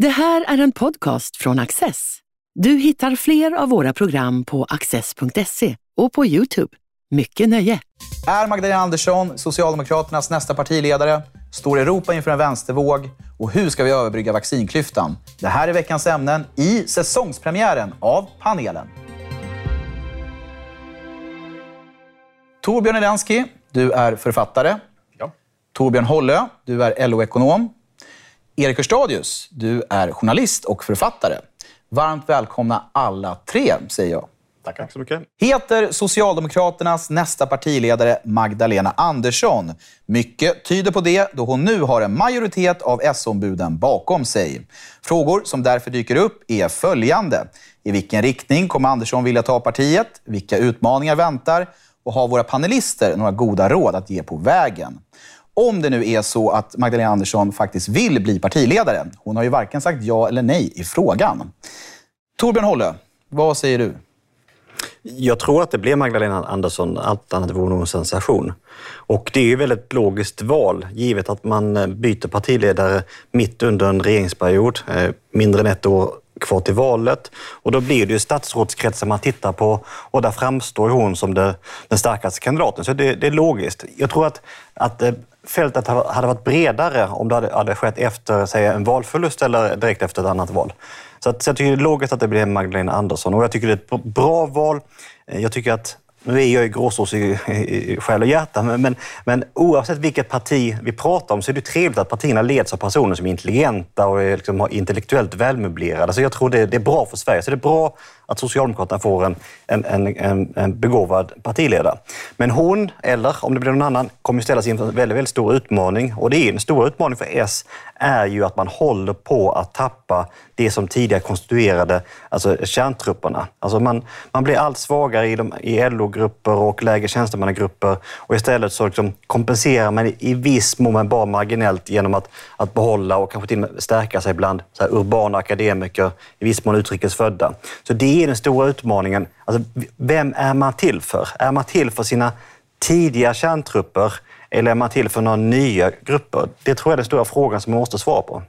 Det här är en podcast från Access. Du hittar fler av våra program på access.se och på Youtube. Mycket nöje! Är Magdalena Andersson Socialdemokraternas nästa partiledare? Står Europa inför en vänstervåg? Och hur ska vi överbrygga vaccinklyftan? Det här är veckans ämnen i säsongspremiären av panelen. Torbjörn Elensky, du är författare. Ja. Torbjörn Hollö, du är LO-ekonom. Erik Hörstadius, du är journalist och författare. Varmt välkomna alla tre, säger jag. Tackar så mycket. Heter Socialdemokraternas nästa partiledare Magdalena Andersson? Mycket tyder på det, då hon nu har en majoritet av S-ombuden bakom sig. Frågor som därför dyker upp är följande. I vilken riktning kommer Andersson vilja ta partiet? Vilka utmaningar väntar? Och har våra panelister några goda råd att ge på vägen? Om det nu är så att Magdalena Andersson faktiskt vill bli partiledare. Hon har ju varken sagt ja eller nej i frågan. Torbjörn Hållö, vad säger du? Jag tror att det blir Magdalena Andersson, allt annat vore nog en sensation. Och det är ju väldigt logiskt val, givet att man eh, byter partiledare mitt under en regeringsperiod, eh, mindre än ett år kvar till valet. Och då blir det ju statsrådskretsen man tittar på och där framstår hon som det, den starkaste kandidaten. Så det, det, är logiskt. Jag tror att, att eh, fältet hade varit bredare om det hade, hade skett efter säg, en valförlust eller direkt efter ett annat val. Så, att, så jag tycker det är logiskt att det blir Magdalena Andersson och jag tycker det är ett bra val. Jag tycker att nu är jag ju gråsås i, i, i själ och hjärta, men, men, men, oavsett vilket parti vi pratar om så är det trevligt att partierna leds av personer som är intelligenta och är liksom intellektuellt välmöblerade. Så jag tror det, det, är bra för Sverige. Så det är bra att Socialdemokraterna får en, en, en, en begåvad partiledare. Men hon, eller om det blir någon annan, kommer ställas inför en väldigt, väldigt stor utmaning. Och det är en stor utmaning för S är ju att man håller på att tappa det som tidigare konstituerade alltså kärntrupperna. Alltså man, man blir allt svagare i, de, i LO-grupper och lägre tjänstemannagrupper och istället så liksom kompenserar man i viss mån, men bara marginellt, genom att, att behålla och kanske till och med stärka sig bland så här, urbana akademiker, i viss mån utrikesfödda. Så det är den stora utmaningen. Alltså, vem är man till för? Är man till för sina tidiga kärntrupper eller är man till för några nya grupper? Det tror jag är den stora frågan som man måste svara på.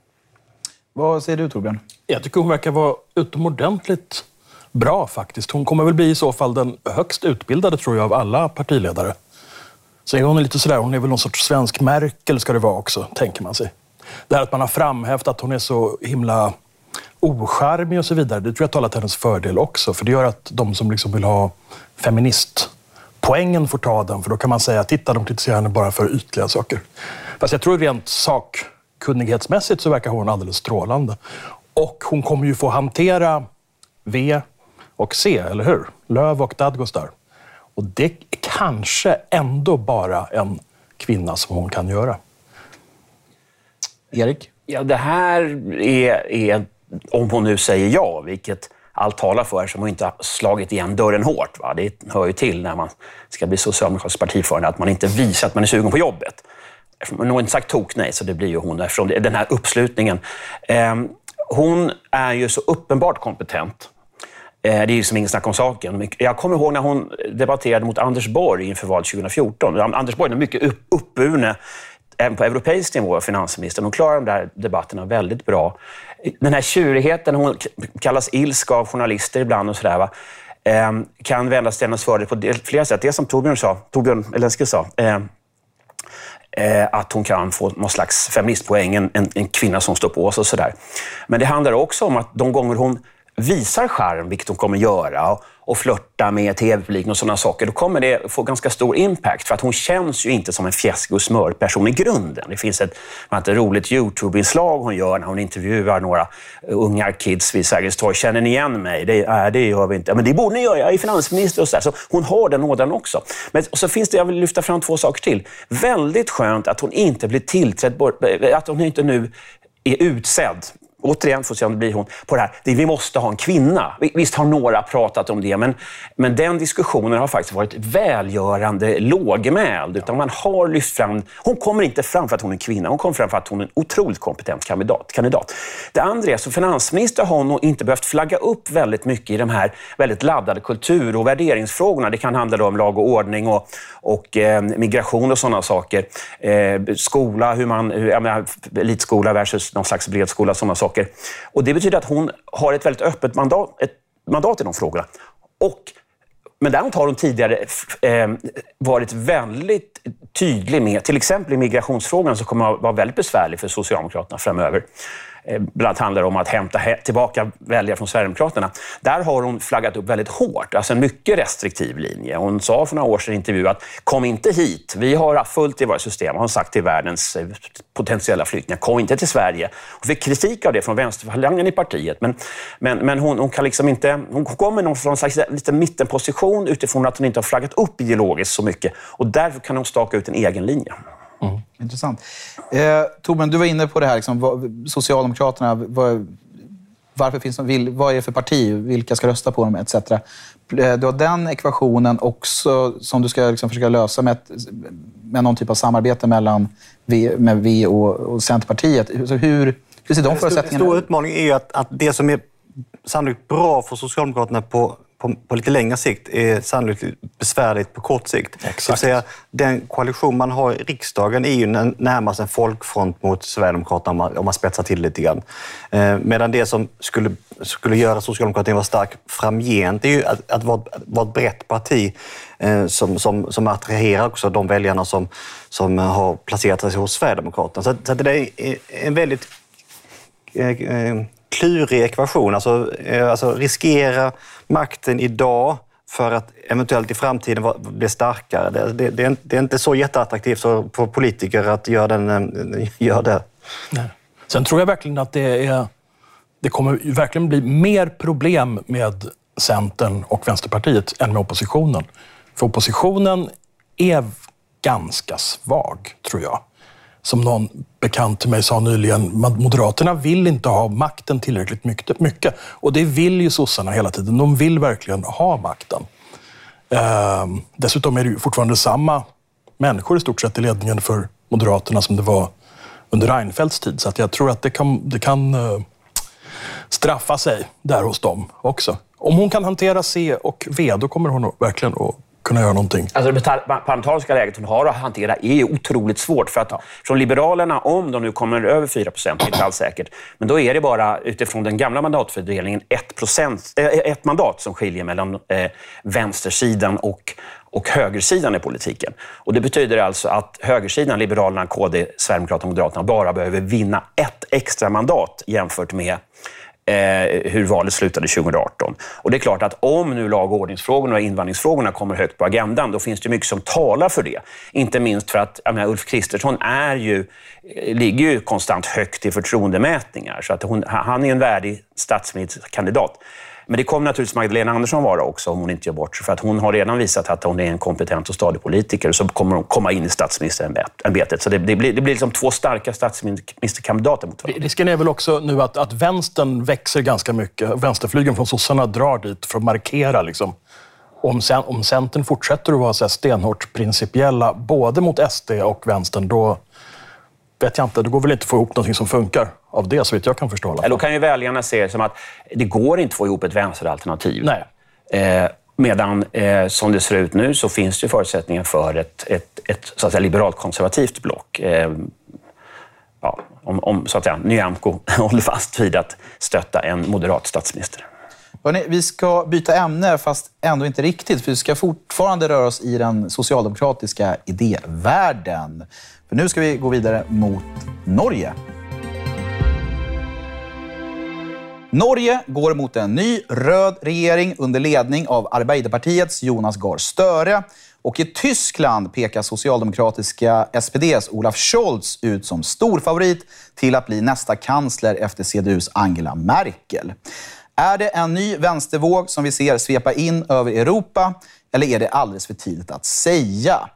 Vad säger du Torbjörn? Jag tycker hon verkar vara utomordentligt bra faktiskt. Hon kommer väl bli i så fall den högst utbildade tror jag av alla partiledare. Sen är hon lite sådär, hon är väl någon sorts svensk Merkel ska det vara också, tänker man sig. Det här att man har framhävt att hon är så himla ocharmig och så vidare, det tror jag talar till hennes fördel också. För det gör att de som liksom vill ha feministpoängen får ta den, för då kan man säga, titta de kritiserar henne bara för ytliga saker. Fast jag tror rent sakkunnighetsmässigt så verkar hon alldeles strålande. Och hon kommer ju få hantera V och C, eller hur? Löv och Dadgostar. Och det är kanske ändå bara en kvinna som hon kan göra. Erik? Ja, det här är, är om hon nu säger ja, vilket allt talar för, som hon inte har slagit igen dörren hårt. Va? Det hör ju till när man ska bli socialdemokratisk partiförande, att man inte visar att man är sugen på jobbet. Hon har inte sagt tok nej, så det blir ju hon eftersom den här uppslutningen. Ehm, hon är ju så uppenbart kompetent. Eh, det är ju som ingen snack om saken. Jag kommer ihåg när hon debatterade mot Anders Borg inför valet 2014. Anders Borg är mycket uppburne även på europeisk nivå, finansministern. Hon klarar de där debatterna väldigt bra. Den här tjurigheten, hon kallas ilska av journalister ibland och sådär, ehm, kan vändas till hennes fördel på flera sätt. Det som Torbjörn sa, Torbjörn Elensky sa, ehm, eh, att hon kan få någon slags feministpoäng, en, en, en kvinna som står på sig och sådär. Men det handlar också om att de gånger hon visar charm, vilket hon kommer göra, och flörta med tv-publiken och sådana saker, då kommer det få ganska stor impact. För att hon känns ju inte som en fjäskig och smörperson i grunden. Det finns ett, ett roligt YouTube-inslag hon gör när hon intervjuar några eh, unga kids vid Sergels torg. Känner ni igen mig? Det, äh, det gör vi inte. Men det borde ni göra, jag är finansminister och så, så hon har den ådran också. Men och så finns det, jag vill lyfta fram två saker till. Väldigt skönt att hon inte blir tillträdd, eh, att hon inte nu är utsedd återigen, får se om det blir hon, på det här, det, vi måste ha en kvinna. Visst har några pratat om det, men, men den diskussionen har faktiskt varit välgörande lågmäld. Utan man har lyft fram, hon kommer inte fram för att hon är kvinna, hon kommer fram för att hon är en otroligt kompetent kandidat. kandidat. Det andra är, som finansminister har hon nog inte behövt flagga upp väldigt mycket i de här väldigt laddade kultur och värderingsfrågorna. Det kan handla om lag och ordning och, och eh, migration och sådana saker. Eh, skola, hur man, hur, menar, elitskola versus någon slags bredskola sådana saker saker. Och Det betyder att hon har ett väldigt öppet mandat, ett mandat i de frågorna. Och men däremot har hon tidigare eh, varit väldigt tydlig med, till exempel i migrationsfrågan som kommer att vara väldigt besvärlig för Socialdemokraterna framöver. Eh, bland annat handlar om att hämta tillbaka väljare från Sverigedemokraterna. Där har hon flaggat upp väldigt hårt, alltså en mycket restriktiv linje. Hon sa för några år sedan i intervju att kom inte hit, vi har fullt i våra system, har hon sagt till världens eh, potentiella flyktingar. Kom inte till Sverige. Hon fick kritik av det från vänsterfalangen i partiet, men, men, men hon, hon, kan liksom inte... Hon kommer någon från slags lite mittenposition utifrån att hon inte har flaggat upp ideologiskt så mycket och därför kan hon staka ut en egen linje. Intressant. Eh, Torbjörn, du var inne på det här. Liksom, vad, Socialdemokraterna, vad, varför finns de, vil, vad är det för parti? Vilka ska rösta på dem? Etc. Eh, du har den ekvationen också som du ska liksom försöka lösa med, ett, med någon typ av samarbete mellan v, med V och, och Centerpartiet. Så hur, hur ser de förutsättningarna ut? En stor utmaning är att, att det som är sannolikt bra för Socialdemokraterna på på, på, lite längre sikt är sannolikt besvärligt på kort sikt. Exakt. Säga, den koalition man har i riksdagen är ju närmast en folkfront mot Sverigedemokraterna om man, om man spetsar till lite grann. Eh, medan det som skulle, skulle göra Socialdemokraterna vara stark framgent är ju att, att vara, vara ett brett parti eh, som, som, som attraherar också de väljarna som, som har placerat sig hos Sverigedemokraterna. Så, så det är en väldigt eh, eh klurig ekvation. Alltså, eh, alltså riskera makten idag för att eventuellt i framtiden bli starkare. Det, det, det, är, det är inte så jätteattraktivt för politiker att göra, den, eh, göra det. Nej. Sen tror jag verkligen att det, är, det kommer verkligen bli mer problem med Centern och Vänsterpartiet än med oppositionen. För oppositionen är ganska svag, tror jag som någon bekant till mig sa nyligen, Moderaterna vill inte ha makten tillräckligt mycket. Och det vill ju sossarna hela tiden. De vill verkligen ha makten. Ehm, dessutom är det ju fortfarande samma människor i stort sett i ledningen för Moderaterna som det var under Reinfeldts tid. Så att jag tror att det kan, det kan eh, straffa sig där hos dem också. Om hon kan hantera C och V, då kommer hon verkligen att kunna göra någonting? Alltså det parlamentariska läget hon har att hantera är otroligt svårt. För att från Liberalerna, om de nu kommer över 4 procent, inte alls säkert, men då är det bara utifrån den gamla mandatfördelningen 1, procent, äh, ett mandat som skiljer mellan äh, vänstersidan och och högersidan i politiken. Och Det betyder alltså att högersidan, Liberalerna, KD, Sverigedemokraterna och Moderaterna, bara behöver vinna ett extra mandat jämfört med eh, hur valet slutade 2018. Och det är klart att om nu lag och ordningsfrågorna och invandringsfrågorna kommer högt på agendan, då finns det mycket som talar för det. Inte minst för att menar, Ulf Kristersson är ju, eh, ligger ju konstant högt i förtroendemätningar. Så att hon, han är en värdig statsministerkandidat. Men det kommer naturligtvis Magdalena Andersson vara också om hon inte gör bort sig. För att hon har redan visat att hon är en kompetent och stadig politiker så kommer hon komma in i statsministerämbetet. Så det, det, blir, det blir liksom två starka statsministerkandidater mot varandra. Risken är väl också nu att, att vänstern växer ganska mycket. Vänsterflygen från sossarna drar dit för att markera liksom, om, sen, om Centern fortsätter att vara så stenhårt principiella både mot SD och vänstern, då vet jag inte. Det går väl inte att få ihop någonting som funkar av det, så vitt jag kan förstå. Då kan ju väljarna se det som att det går inte att få ihop ett vänsteralternativ. Nej. Eh, medan eh, som det ser ut nu så finns det förutsättningar för ett, ett, ett så att säga, liberalt konservativt block. Eh, ja, om, om så att säga, Nyamko håller fast vid att stötta en moderat statsminister. Hörrni, vi ska byta ämne, fast ändå inte riktigt. För vi ska fortfarande röra oss i den socialdemokratiska idévärlden. För nu ska vi gå vidare mot Norge. Norge går mot en ny röd regering under ledning av Arbeiderpartiets Jonas Gahr Støre. Och i Tyskland pekar socialdemokratiska SPDs Olaf Scholz ut som storfavorit till att bli nästa kansler efter CDUs Angela Merkel. Är det en ny vänstervåg som vi ser svepa in över Europa eller är det alldeles för tidigt att säga?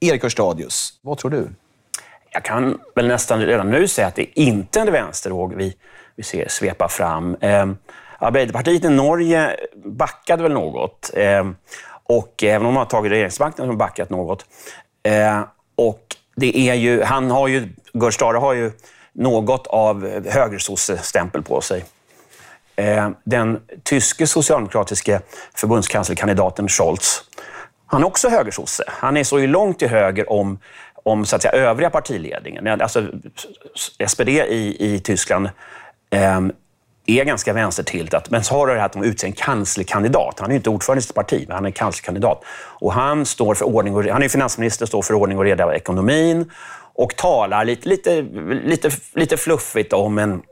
Erik Hörstadius, vad tror du? Jag kan väl nästan redan nu säga att det inte är en vänstervåg vi vi ser svepa fram. Eh, Arbeiderpartiet i Norge backade väl något. Eh, och även om de har tagit regeringsmakten har de backat något. Eh, och det är ju, han har ju, Gerd Stare har ju något av högersosse-stämpel på sig. Eh, den tyske socialdemokratiske förbundskanslerkandidaten Scholz, han är också högersosse. Han är så långt till höger om, om så att säga, övriga partiledningen. Alltså, SPD i, i Tyskland eh, är ganska vänstertiltat. Men så har du det här att de utser en kanslerkandidat. Han är inte ordförande i sitt parti, men han är kanslerkandidat. Och han, står för ordning och, han är finansminister, står för ordning och reda i ekonomin och talar lite, lite, lite, lite fluffigt om en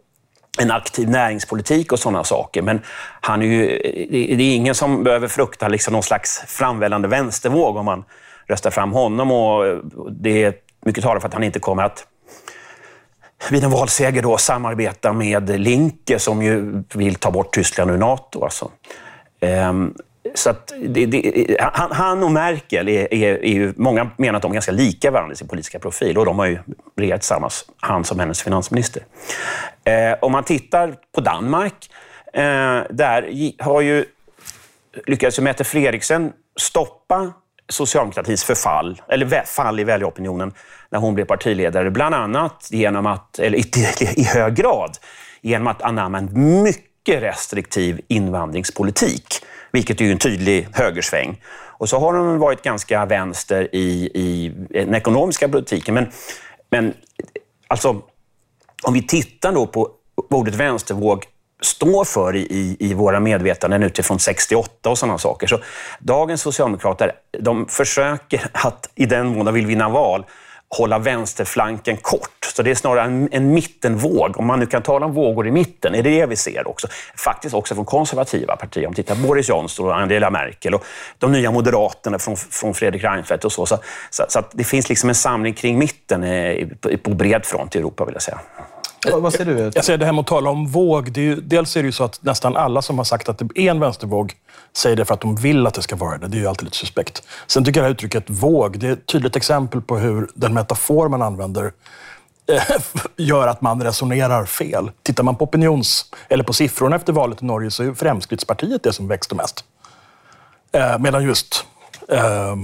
en aktiv näringspolitik och sådana saker. Men han är ju, det är ingen som behöver frukta liksom någon slags framvällande vänstervåg om man röstar fram honom. Och eh, det är mycket talar för att han inte kommer att vid en valseger då samarbeta med Linke som ju vill ta bort Tyskland ur NATO. Alltså. Ehm, så att det, det, han, han, och Merkel är, är, är, ju, många menar att de är ganska lika varandra i sin politiska profil och de har ju regerat tillsammans, han som hennes finansminister. Eh, om man tittar på Danmark, eh, där har ju lyckades Mette Frederiksen stoppa socialdemokratins förfall, eller fall i väljaropinionen när hon blev partiledare. Bland annat genom att, eller i, i hög grad, genom att anamma en mycket restriktiv invandringspolitik, vilket är ju en tydlig högersväng. Och så har hon varit ganska vänster i, i den ekonomiska politiken. Men, men alltså, om vi tittar då på ordet vänstervåg står för i, i våra medvetanden utifrån 68 och sådana saker. Så dagens socialdemokrater de försöker att, i den mån de vill vinna val, hålla vänsterflanken kort. Så det är snarare en, en mittenvåg, om man nu kan tala om vågor i mitten. är det det vi ser också. Faktiskt också från konservativa partier. Om vi tittar på Boris Johnson och Angela Merkel och de nya moderaterna från, från Fredrik Reinfeldt och så. Så, så, så det finns liksom en samling kring mitten eh, på, på bred front i Europa, vill jag säga. Vad säger du? Jag säger det här med att tala om våg. Det är ju, dels är det ju så att nästan alla som har sagt att det är en vänstervåg säger det för att de vill att det ska vara det. Det är ju alltid lite suspekt. Sen tycker jag det här uttrycket våg, det är ett tydligt exempel på hur den metafor man använder eh, gör att man resonerar fel. Tittar man på opinions eller på siffrorna efter valet i Norge så är Fremskrittspartiet det som växte mest. Eh, medan just eh,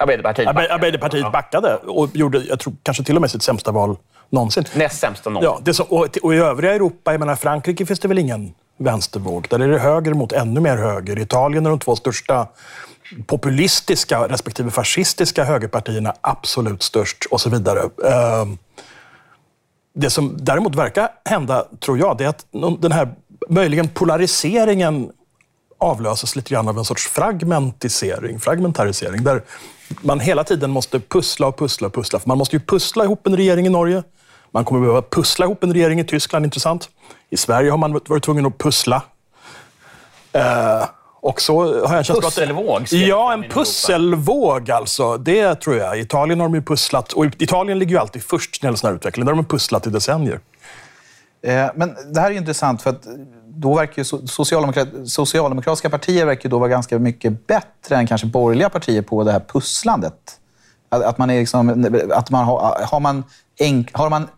Arbeiderpartiet backade. Arbeiderpartiet backade och gjorde, jag tror kanske till och med sitt sämsta val någonsin. Näst sämsta någonsin. Ja, det som, och, och i övriga Europa, jag menar Frankrike finns det väl ingen vänstervåg. Där är det höger mot ännu mer höger. I Italien är de två största populistiska respektive fascistiska högerpartierna absolut störst och så vidare. Ehm, det som däremot verkar hända, tror jag, det är att den här möjligen polariseringen avlöses lite grann av en sorts fragmentisering, fragmentarisering, där man hela tiden måste pussla och pussla och pussla. För man måste ju pussla ihop en regering i Norge. Man kommer behöva pussla ihop en regering i Tyskland, intressant. I Sverige har man varit tvungen att pussla. Eh, och så har jag en känsla Pusselvåg? Att, ja, en pusselvåg alltså. Det tror jag. I Italien har de ju pusslat. Och Italien ligger ju alltid först när det här utveckling. Där har de pusslat i decennier. Eh, men det här är intressant för att då verkar ju socialdemokrat, socialdemokratiska partier verkar då vara ganska mycket bättre än kanske borgerliga partier på det här pusslandet. Att, att man är liksom, att man har, har man, enk, har man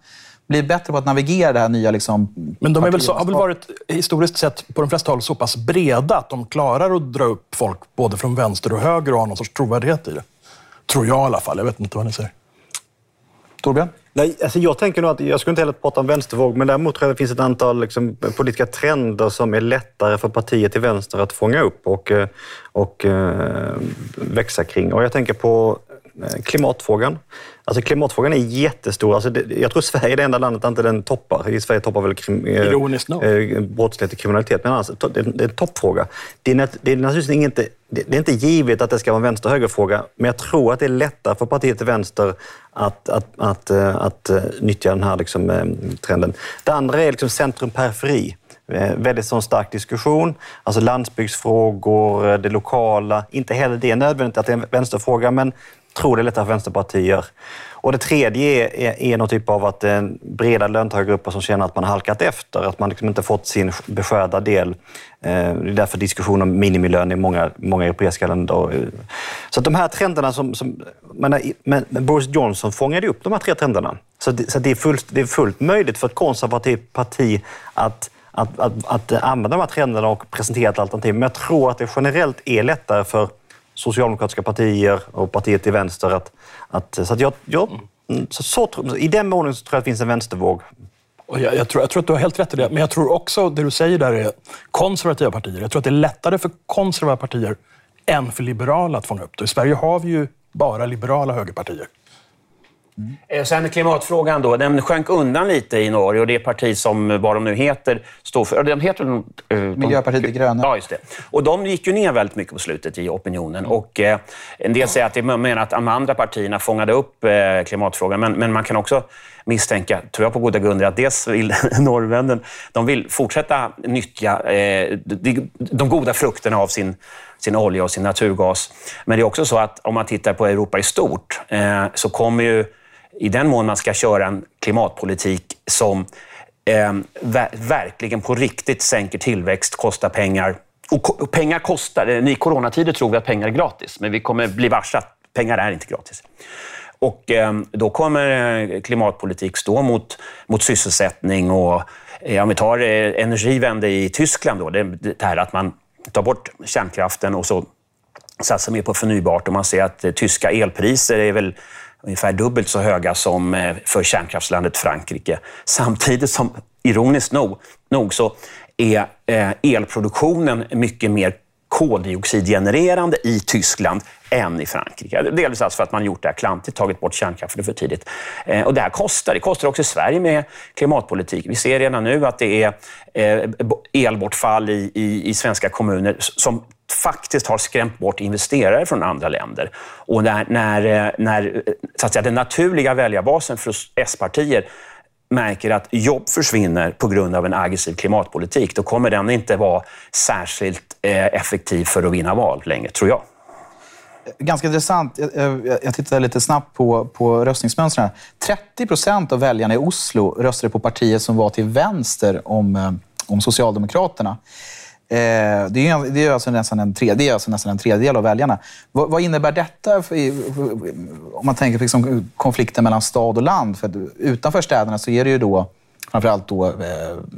blivit bättre på att navigera det här nya liksom, Men de är väl så, har väl varit historiskt sett på de flesta håll så pass breda att de klarar att dra upp folk både från vänster och höger och ha någon sorts trovärdighet i det. Tror jag i alla fall. Jag vet inte vad ni säger. Torbjörn? Nej, alltså jag tänker nog att, jag skulle inte heller prata om vänstervåg, men däremot tror jag det finns ett antal liksom, politiska trender som är lättare för partier till vänster att fånga upp och, eh, och eh, växa kring. Och jag tänker på klimatfrågan. Alltså klimatfrågan är jättestor. Alltså det, jag tror Sverige är det enda landet där inte den toppar. I Sverige toppar väl krim, eh, brottslighet och kriminalitet, men alltså, det, det är en toppfråga. Det är, det är naturligtvis inte, det är inte givet att det ska vara en vänster högerfråga, men jag tror att det är lättare för partiet till vänster att, att, att, att, att nyttja den här liksom, trenden. Det andra är liksom centrum-periferi. Väldigt sån stark diskussion. Alltså landsbygdsfrågor, det lokala. Inte heller det är nödvändigt att det är en vänsterfråga, men tror det är lättare för vänsterpartier. Och det tredje är, är, är någon typ av att en breda löntagargrupper som känner att man halkat efter, att man liksom inte fått sin beskärda del. Eh, det är därför diskussion om minimilön i många, många europeiska länder. Så de här trenderna som... som men, men Boris Johnson fångade upp de här tre trenderna. Så det, så det, är, fullt, det är fullt möjligt för ett konservativt parti att att, att, att använda de här trenderna och presentera ett alternativ. Men jag tror att det generellt är lättare för socialdemokratiska partier och partiet till vänster. Att, att, så att jag, jag, så, så, I den månen tror jag att det finns en vänstervåg. Och jag, jag, tror, jag tror att du har helt rätt i det. Men jag tror också det du säger där är konservativa partier. Jag tror att det är lättare för konservativa partier än för liberala att fånga upp det. I Sverige har vi ju bara liberala högerpartier. Mm. Sen klimatfrågan då, den sjönk undan lite i Norge och det parti som, vad de nu heter, står för... De heter, uh, Miljöpartiet de gröna. Ja, just det. Och de gick ju ner väldigt mycket på slutet i opinionen. Och eh, En del säger att de menar att de andra partierna fångade upp eh, klimatfrågan, men, men man kan också misstänka, tror jag på goda grunder, att dels vill norrmännen de vill fortsätta nyttja eh, de, de goda frukterna av sin sin olja och sin naturgas. Men det är också så att om man tittar på Europa i stort eh, så kommer ju, i den mån man ska köra en klimatpolitik som eh, ver verkligen på riktigt sänker tillväxt, kostar pengar. Och, och pengar kostar. Eh, I coronatider tror vi att pengar är gratis, men vi kommer bli varse att pengar är inte gratis. Och ehm, då kommer eh, klimatpolitik stå mot, mot sysselsättning och eh, om vi tar eh, energivände i Tyskland, då, det, det här att man tar bort kärnkraften och så satsar mer på förnybart. Och man ser att tyska elpriser är väl ungefär dubbelt så höga som för kärnkraftslandet Frankrike. Samtidigt som, ironiskt nog, nog så är elproduktionen mycket mer koldioxidgenererande i Tyskland än i Frankrike. Delvis alltså för att man gjort det här klantigt, tagit bort kärnkraften för tidigt. Eh, och det här kostar. Det kostar också i Sverige med klimatpolitik. Vi ser redan nu att det är eh, elbortfall i, i, i svenska kommuner som faktiskt har skrämt bort investerare från andra länder. Och när, när, eh, när eh, så att säga, den naturliga väljarbasen för S-partier märker att jobb försvinner på grund av en aggressiv klimatpolitik, då kommer den inte vara särskilt eh, effektiv för att vinna val längre, tror jag ganska intressant. Jag, tittade lite snabbt på, på röstningsmönstren. 30 procent av väljarna i Oslo röstade på partier som var till vänster om, eh, om Socialdemokraterna. Eh, det är, det, är alltså nästan en tredjedel, alltså nästan en tredjedel av väljarna. Vad, vad innebär detta för, om man tänker på liksom konflikten mellan stad och land? För utanför städerna så är det ju då framförallt då, eh,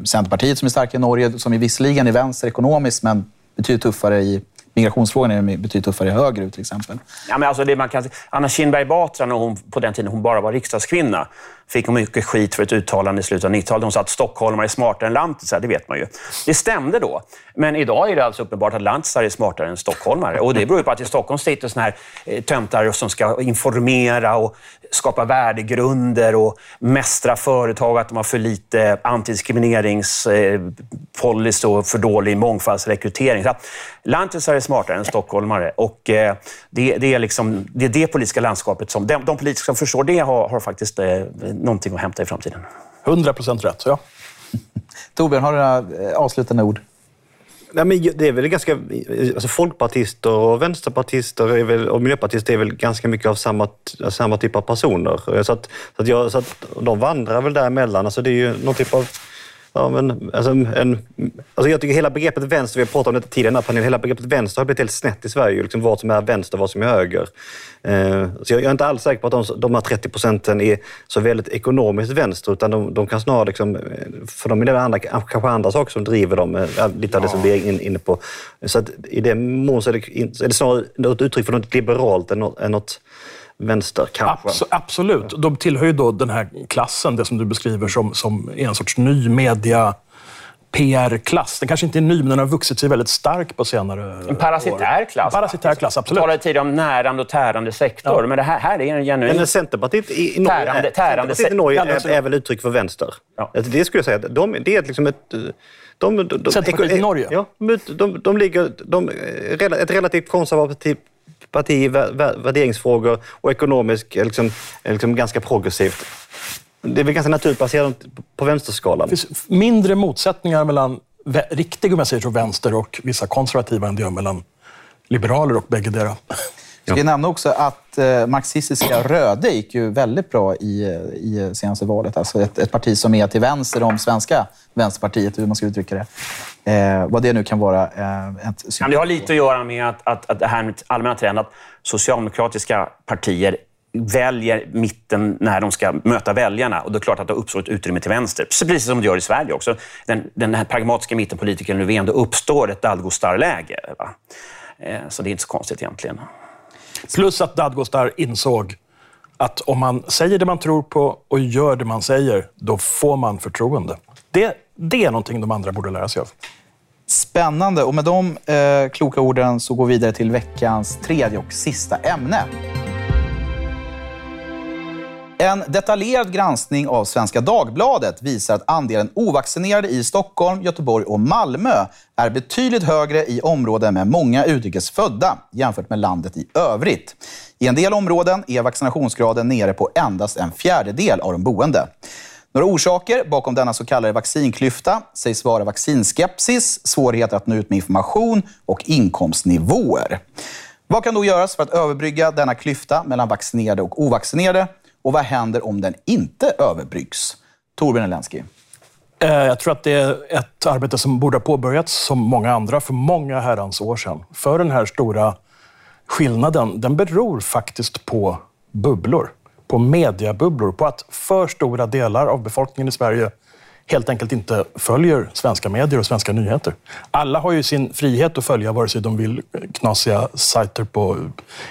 Centerpartiet som är starka i Norge, som är visserligen är vänster ekonomiskt, men betydligt tuffare i migrationsfrågan är betydligt tuffare högerut till exempel. Ja, men alltså det man kan, Anna Kinberg Batra, när hon, på den tiden hon bara var riksdagskvinna, fick hon mycket skit för ett uttalande i slutet av 90-talet. Hon sa att stockholmare är smartare än lantisar, det vet man ju. Det stämde då. Men idag är det alltså uppenbart att lantisar är smartare än stockholmare. Och det beror på att i Stockholm sitter såna här eh, töntar som ska informera och skapa värdegrunder och mästra företag att de har för lite antidiskrimineringspolicy eh, och för dålig mångfaldsrekrytering. Lantisar är smartare än stockholmare och eh, det, det, är liksom, det är det politiska landskapet som... De, de politiker som förstår det har, har faktiskt någonting att hämta i framtiden. 100 procent rätt, ja. Torbjörn, har du några eh, avslutande ord? Nej, men det är väl ganska... Alltså folkpartister och vänsterpartister är väl, och miljöpartister är väl ganska mycket av samma, samma typ av personer. Så, att, så, att jag, så att de vandrar väl däremellan. Alltså det är ju någon typ av Ja, men, alltså, en, alltså jag tycker hela begreppet vänster, vi har pratat om det tidigare i den här panelen, hela begreppet vänster har blivit helt snett i Sverige. Liksom vad som är vänster och vad som är höger. Eh, så jag, jag, är inte alls säker på att de, de här 30 procenten är så väldigt ekonomiskt vänster, utan de, de kan snarare, liksom, för de är det andra, kanske andra saker som driver dem, eh, lite av det som vi är inne på. Så att i den mån så är det, är det snarare ett uttryck för något liberalt än något, än något vänster kanske. Abs absolut. De tillhör ju då den här klassen, det som du beskriver som, som är en sorts ny media PR-klass. Den kanske inte är ny, men den har vuxit sig väldigt stark på senare. En parasitär klass. En parasitär klass, absolut. Vi talade tidigare om närande och tärande sektor, ja. men det här, här är en genuin... Men Centerpartiet i, Norge, tärande, tärande Centerpartiet i Norge är, är, väl uttryck för vänster. Ja. Alltså, det skulle jag säga. De, det är liksom ett... De, de, de, Centerpartiet i Norge? Ja, de, de, ligger... De, ett relativt konservativt parti, värderingsfrågor och ekonomiskt liksom, liksom ganska progressivt. Det är väl ganska naturligt baserat på vänsterskalan. Det finns mindre motsättningar mellan riktig om jag säger så, vänster och vissa konservativa än det gör mellan liberaler och bäggedera. Ska jag nämna också att eh, marxistiska Röde gick ju väldigt bra i, i senaste valet. Alltså ett, ett parti som är till vänster om svenska Vänsterpartiet, hur man ska uttrycka det. Eh, vad det nu kan vara. Eh, ett ja, det har lite att göra med att, att, att det här med allmänna trenden att socialdemokratiska partier väljer mitten när de ska möta väljarna. Och det är klart att det uppstår ett utrymme till vänster. Precis som det gör i Sverige också. Den, den här pragmatiska mittenpolitikern Löfven, det uppstår ett Dadgostar-läge. Eh, så det är inte så konstigt egentligen. Plus att Dadgostar insåg att om man säger det man tror på och gör det man säger, då får man förtroende. Det, det är någonting de andra borde lära sig av. Spännande. Och med de eh, kloka orden så går vi vidare till veckans tredje och sista ämne. En detaljerad granskning av Svenska Dagbladet visar att andelen ovaccinerade i Stockholm, Göteborg och Malmö är betydligt högre i områden med många utrikesfödda jämfört med landet i övrigt. I en del områden är vaccinationsgraden nere på endast en fjärdedel av de boende. Några orsaker bakom denna så kallade vaccinklyfta sägs vara vaccinskepsis, svårigheter att nå ut med information och inkomstnivåer. Vad kan då göras för att överbrygga denna klyfta mellan vaccinerade och ovaccinerade? Och vad händer om den inte överbryggs? Torbjörn Elensky. Eh, jag tror att det är ett arbete som borde ha påbörjats, som många andra, för många herrans år sedan. För den här stora skillnaden, den beror faktiskt på bubblor. På mediebubblor. På att för stora delar av befolkningen i Sverige helt enkelt inte följer svenska medier och svenska nyheter. Alla har ju sin frihet att följa vare sig de vill eh, knasiga sajter på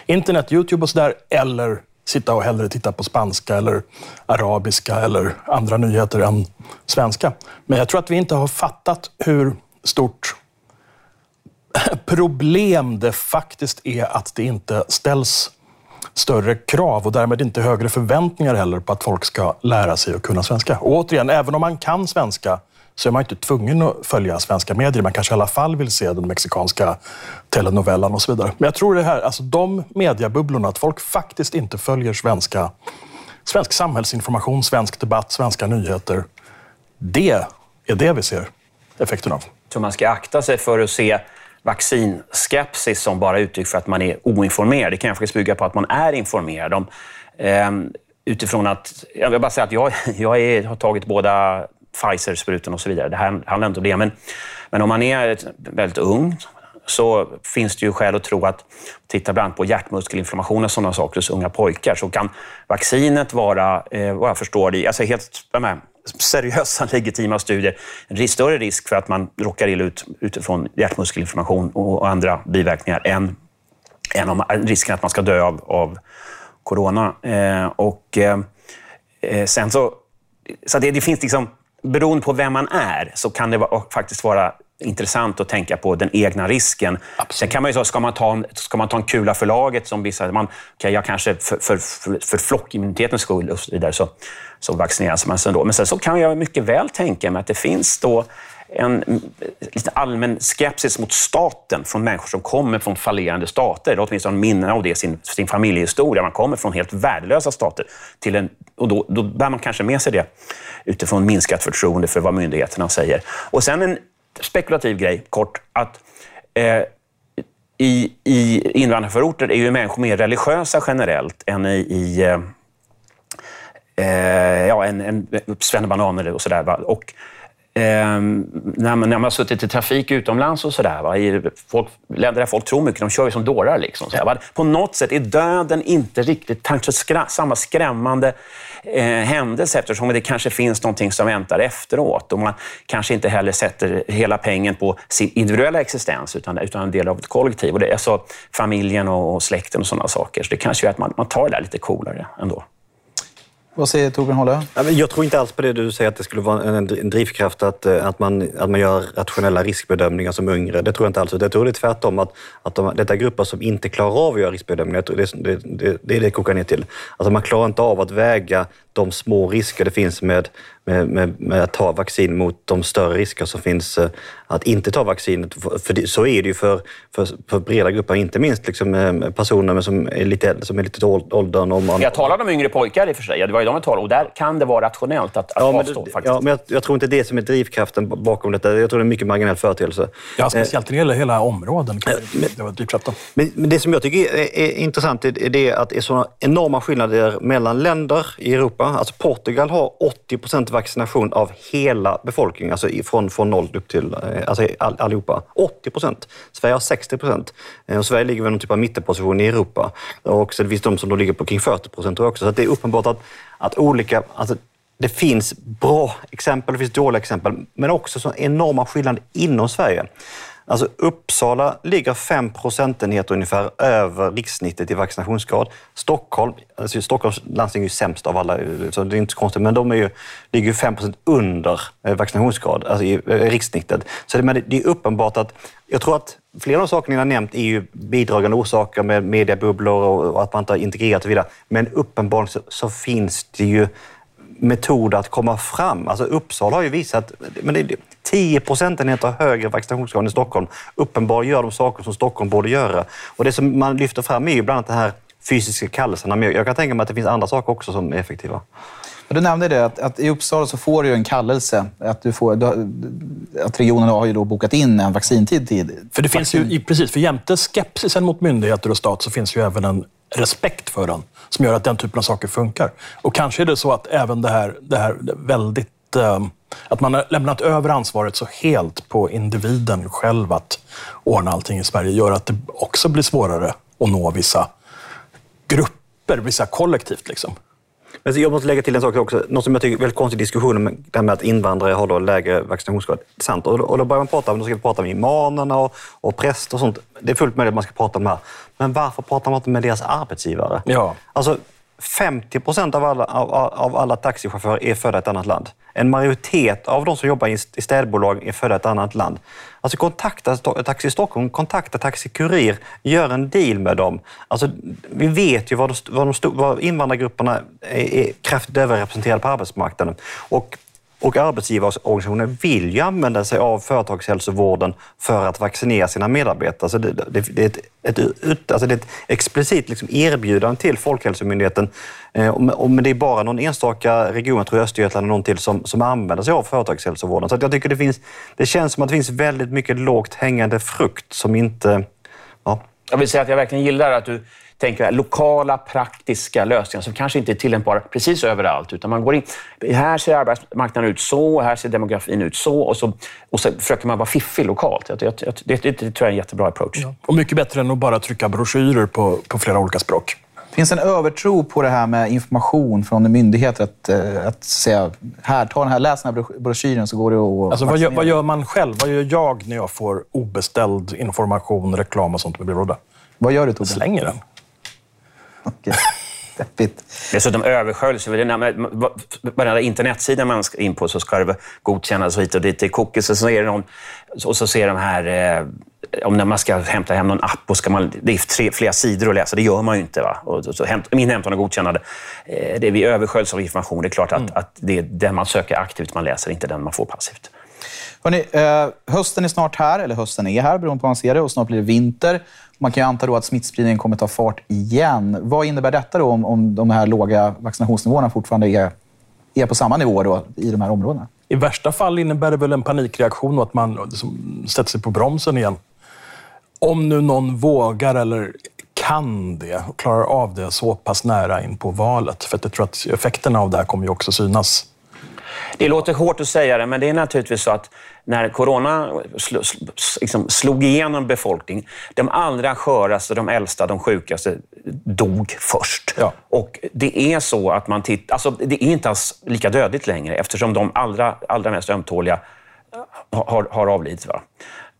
internet, Youtube och sådär, eller sitta och hellre titta på spanska eller arabiska eller andra nyheter än svenska. Men jag tror att vi inte har fattat hur stort problem det faktiskt är att det inte ställs större krav och därmed inte högre förväntningar heller på att folk ska lära sig och kunna svenska. Och återigen, även om man kan svenska så är man inte tvungen att följa svenska medier. Man kanske i alla fall vill se den mexikanska telenovellan och så vidare. Men jag tror det här, alltså de mediebubblorna, att folk faktiskt inte följer svenska, svensk samhällsinformation, svensk debatt, svenska nyheter. Det är det vi ser effekten av. Så man ska akta sig för att se vaccinskepsis som bara uttryck för att man är oinformerad. Det kan faktiskt bygga på att man är informerad. Om, eh, utifrån att, jag vill bara säga att jag, jag är, har tagit båda Pfizer-sprutan och så vidare. Det här handlar inte om det. Men, men om man är väldigt ung så finns det ju skäl att tro att, titta bland annat på hjärtmuskelinflammation och sådana saker hos unga pojkar, så kan vaccinet vara, eh, vad jag förstår det, alltså helt med, seriösa legitima studier, en större risk för att man råkar illa ut utifrån hjärtmuskelinflammation och andra biverkningar än, än om eh, risken att man ska dö av, av corona. Eh, och eh, eh, sen så, så det, det finns liksom beroende på vem man är så kan det faktiskt vara intressant att tänka på den egna risken. Absolut. Sen kan man ju säga, ska man ta en, ska man ta en kula för laget som vissa... Man, okay, jag kanske för, för, för, för flockimmunitetens skull och så vidare så, så vaccineras man sig ändå. Men sen så kan jag mycket väl tänka mig att det finns då en lite allmän skepsis mot staten från människor som kommer från fallerande stater. Eller åtminstone minnen av det sin, sin familjehistoria. Man kommer från helt värdelösa stater. Till en, och då, då bär man kanske med sig det utifrån minskat förtroende för vad myndigheterna säger. Och sen en spekulativ grej, kort, att eh, i, i invandrarförorter är ju människor mer religiösa generellt än i, i eh, ja, en, en svennebanan och sådär. Och Eh, när, man, när man har suttit i trafik utomlands och sådär, i folk, länder där folk tror mycket, de kör ju som dårar. Liksom, sådär, På något sätt är döden inte riktigt kanske skra, samma skrämmande eh, händelse eftersom det kanske finns någonting som väntar efteråt. Och man kanske inte heller sätter hela pengen på sin individuella existens utan, utan en del av ett kollektiv. Och det alltså familjen och, och släkten och sådana saker. Så det kanske gör att man, man tar det där lite coolare ändå. Vad säger Torbjörn Hållö? Jag tror inte alls på det du säger, att det skulle vara en drivkraft att, eh, att, man, att man gör rationella riskbedömningar som yngre. Det tror jag inte alls. Jag tror det är tvärtom, att, att de, detta är grupper som inte klarar av att göra riskbedömningar. Det, det, det, det är det kokar ner till. Alltså man klarar inte av att väga de små risker det finns med, med, med, med, att ta vaccin mot de större risker som finns eh, att inte ta vaccinet. För det, så är det ju för, för, för breda grupper, inte minst liksom eh, personer som är lite, som är lite åldern. Om man... Jag talade om yngre pojkar i och för sig. Det var ju de jag talade och där kan det vara rationellt att, att ja, avstå. Men, faktiskt. Ja, men jag, jag, tror inte det är som är drivkraften bakom detta. Jag tror det är en mycket marginell företeelse. Ja, speciellt när det gäller hela områden det vara drivkraften. Men, men, det som jag tycker är, är intressant är det att det är sådana enorma skillnader mellan länder i Europa Europa. Alltså Portugal har 80 procent vaccination av hela befolkningen, alltså från, från noll upp till eh, alltså all, allihopa. 80 procent. Sverige har 60 procent. Eh, och Sverige ligger väl någon typ av mittenposition i Europa. Och så det finns de som då ligger på kring 40 procent också. Så det är uppenbart att, att olika... Alltså, det finns bra exempel, det finns dåliga exempel, men också så enorma skillnader inom Sverige. Alltså Uppsala ligger 5 procentenheter ungefär över rikssnittet i vaccinationsgrad. Stockholm, alltså Stockholms landsting är ju sämst av alla, så det är inte så konstigt, men de är ju, ligger ju 5 procent under eh, vaccinationsgrad, alltså i eh, rikssnittet. Så det, men det är uppenbart att, jag tror att flera av de sakerna ni har nämnt är ju bidragande orsaker med mediebubblor och att man inte har integrerat och så vidare. Men uppenbarligen så, så finns det ju metoder att komma fram. Alltså Uppsala har ju visat men det är 10 procentenheter högre vaccinationsgrad än Stockholm. Uppenbarligen gör de saker som Stockholm borde göra. Och det som man lyfter fram är ju bland annat den här fysiska kallelserna. Jag kan tänka mig att det finns andra saker också som är effektiva. Du nämnde det, att, att, i Uppsala så får du en kallelse. Att, du får, att regionen har ju då bokat in en vaccintid. Tid. För det finns ju, precis, för jämte skepsisen mot myndigheter och stat så finns ju även en respekt för den som gör att den typen av saker funkar. Och kanske är det så att även det här, det här väldigt... Eh, att man har lämnat över ansvaret så helt på individen själv att ordna allting i Sverige gör att det också blir svårare att nå vissa grupper, vissa kollektivt. Liksom. Men jag måste lägga till en sak också. Något som jag tycker är väldigt konstig diskussion, det här med att invandrare har då lägre vaccinationsgrad. Sant. Och, och då börjar man prata om, då ska vi prata med imamerna och, och präster och sånt. Det är fullt möjligt att man ska prata om det här. Men varför pratar man inte med deras arbetsgivare? Ja. Alltså, 50 procent av alla, av, av alla taxichaufförer är födda i ett annat land. En majoritet av de som jobbar i städbolag är födda i ett annat land. Alltså kontakta Taxi Stockholm, kontakta Taxi Kurir, gör en deal med dem. Alltså, vi vet ju vad, de, vad, de, vad invandrargrupperna är, är kraftigt överrepresenterade på arbetsmarknaden. Och och arbetsgivarorganisationer vill ju använda sig av företagshälsovården för att vaccinera sina medarbetare. Så det, det, det är, ett, ett, alltså det är ett explicit liksom erbjudande till Folkhälsomyndigheten. Eh, men det är bara någon enstaka region, jag tror Östergötland och någon till, som, som använder sig av företagshälsovården. Så jag tycker det, finns, det känns som att det finns väldigt mycket lågt hängande frukt som inte... Ja. Jag vill säga att jag verkligen gillar att du tänker lokala praktiska lösningar som kanske inte är tillämpbara precis överallt. Utan man går in, här ser arbetsmarknaden ut så, här ser demografin ut så och så, och så försöker man vara fiffig lokalt. Det, det, det, det tror jag är en jättebra approach. Ja. Och mycket bättre än att bara trycka broschyrer på, på flera olika språk. Finns en övertro på det här med information från myndigheter? Att, eh, att säga, här, ta den här, läs den här broschyren så går det att alltså, vad, gör, vad gör man själv? Vad gör jag när jag får obeställd information, reklam och sånt med brevlåda? Vad gör du Torbjörn? Slänger den. Okay. Deppigt. Dessutom översköljs. Varenda internetsida man ska in på så ska det godkännas hit och dit. Det är cookies och så är det någon... Och så ser de här... Eh, om när man ska hämta hem någon app och ska man, det är tre, flera sidor att läsa. Det gör man ju inte. Va? Och så, hämt, min hämtan och godkännande. Eh, det är vi översköljs av information. Det är klart att, mm. att det är den man söker aktivt man läser, inte den man får passivt. Hörrni, eh, hösten är snart här, eller hösten är här beroende på hur man ser det, och snart blir det vinter. Man kan ju anta då att smittspridningen kommer ta fart igen. Vad innebär detta då om, om de här låga vaccinationsnivåerna fortfarande är, är på samma nivå då, i de här områdena? I värsta fall innebär det väl en panikreaktion och att man liksom sätter sig på bromsen igen. Om nu någon vågar eller kan det och klarar av det så pass nära in på valet. För jag tror att effekterna av det här kommer ju också synas det låter hårt att säga det, men det är naturligtvis så att när corona liksom slog igenom befolkningen, de allra sköraste, de äldsta, de sjukaste dog först. Ja. Och det är så att man tittar... Alltså, det är inte alls lika dödligt längre eftersom de allra, allra mest ömtåliga har, har avlidit. Va?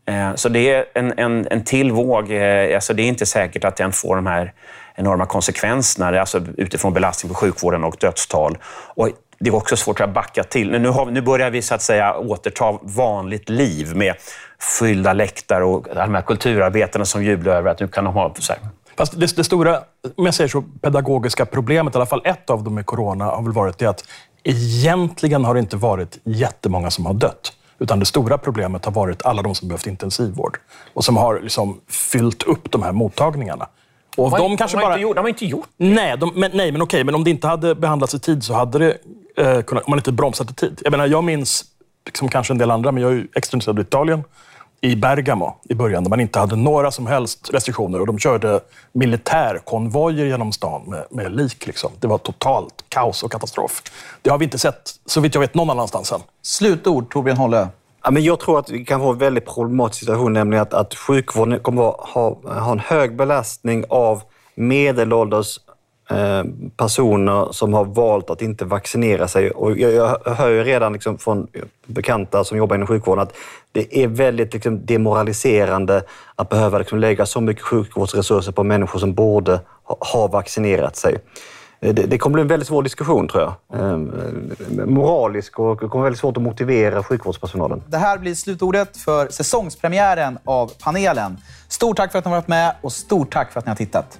Eh, så det är en, en, en till våg. Eh, alltså det är inte säkert att den får de här enorma konsekvenserna alltså utifrån belastning på sjukvården och dödstal. Och det är också svårt att backa till. Nu, har, nu börjar vi så att säga återta vanligt liv med fyllda läktare och de här kulturarbetarna som jublar över att nu kan de ha... Så här. Fast det, det, stora, om jag säger så, pedagogiska problemet, i alla fall ett av dem med corona, har väl varit det att egentligen har det inte varit jättemånga som har dött. Utan det stora problemet har varit alla de som behövt intensivvård och som har liksom fyllt upp de här mottagningarna. Och de, de kanske de har bara... Inte gjort, de har inte gjort det. Nej, de, men, nej, men okej. Men om det inte hade behandlats i tid så hade det eh, kunnat... Om man inte bromsat i tid. Jag menar, jag minns, liksom kanske en del andra, men jag är ju extraintresserad av Italien. I Bergamo i början, där man inte hade några som helst restriktioner. Och de körde militärkonvojer genom stan med, med lik. Liksom. Det var totalt kaos och katastrof. Det har vi inte sett, så vitt jag vet, någon annanstans än. Slutord, Torbjörn Hålle. Ja, men jag tror att vi kan få en väldigt problematisk situation, nämligen att, att sjukvården kommer att ha, ha en hög belastning av medelålders Eh, personer som har valt att inte vaccinera sig. Och jag, jag hör ju redan liksom från bekanta som jobbar inom sjukvården att det är väldigt liksom demoraliserande att behöva liksom lägga så mycket sjukvårdsresurser på människor som borde ha, ha vaccinerat sig. Eh, det, det kommer bli en väldigt svår diskussion tror jag. Eh, moralisk och det kommer bli väldigt svårt att motivera sjukvårdspersonalen. Det här blir slutordet för säsongspremiären av panelen. Stort tack för att ni har varit med och stort tack för att ni har tittat.